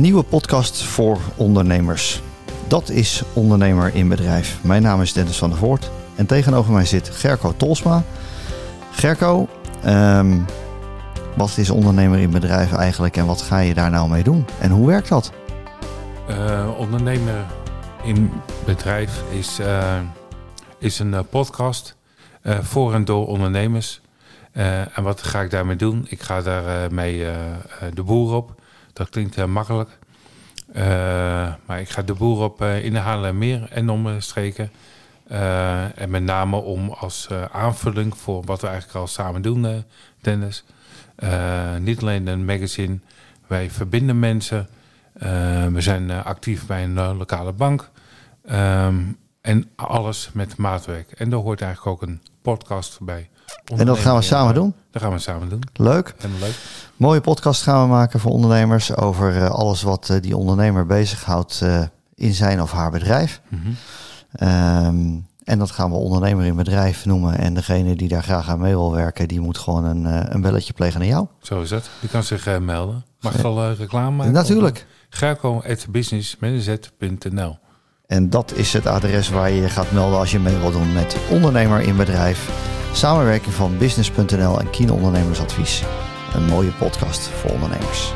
nieuwe podcast voor ondernemers. Dat is Ondernemer in Bedrijf. Mijn naam is Dennis van der Voort en tegenover mij zit Gerco Tolsma. Gerco, ehm, wat is Ondernemer in Bedrijf eigenlijk en wat ga je daar nou mee doen? En hoe werkt dat? Uh, ondernemer in bedrijf is, uh, is een uh, podcast voor en door ondernemers. en wat ga ik daarmee doen? Ik ga daarmee de boer op. Dat klinkt makkelijk. maar ik ga de boer op in de meer en omstreken. en met name om als aanvulling voor wat we eigenlijk al samen doen, Dennis. niet alleen een magazine. Wij verbinden mensen. Uh, we zijn uh, actief bij een uh, lokale bank. Um, en alles met maatwerk. En daar hoort eigenlijk ook een podcast bij. En dat gaan we samen doen? Dat gaan we samen doen. Leuk. Helemaal leuk. Mooie podcast gaan we maken voor ondernemers over alles wat die ondernemer bezighoudt in zijn of haar bedrijf. Mm -hmm. um, en dat gaan we ondernemer in bedrijf noemen. En degene die daar graag aan mee wil werken, die moet gewoon een, een belletje plegen naar jou. Zo is het. Die kan zich melden. Mag ik al reclame maken? Natuurlijk. Gerco.business.nl En dat is het adres waar je je gaat melden als je mee wilt doen met ondernemer in bedrijf. Samenwerking van business.nl en Kien Ondernemersadvies. Een mooie podcast voor ondernemers.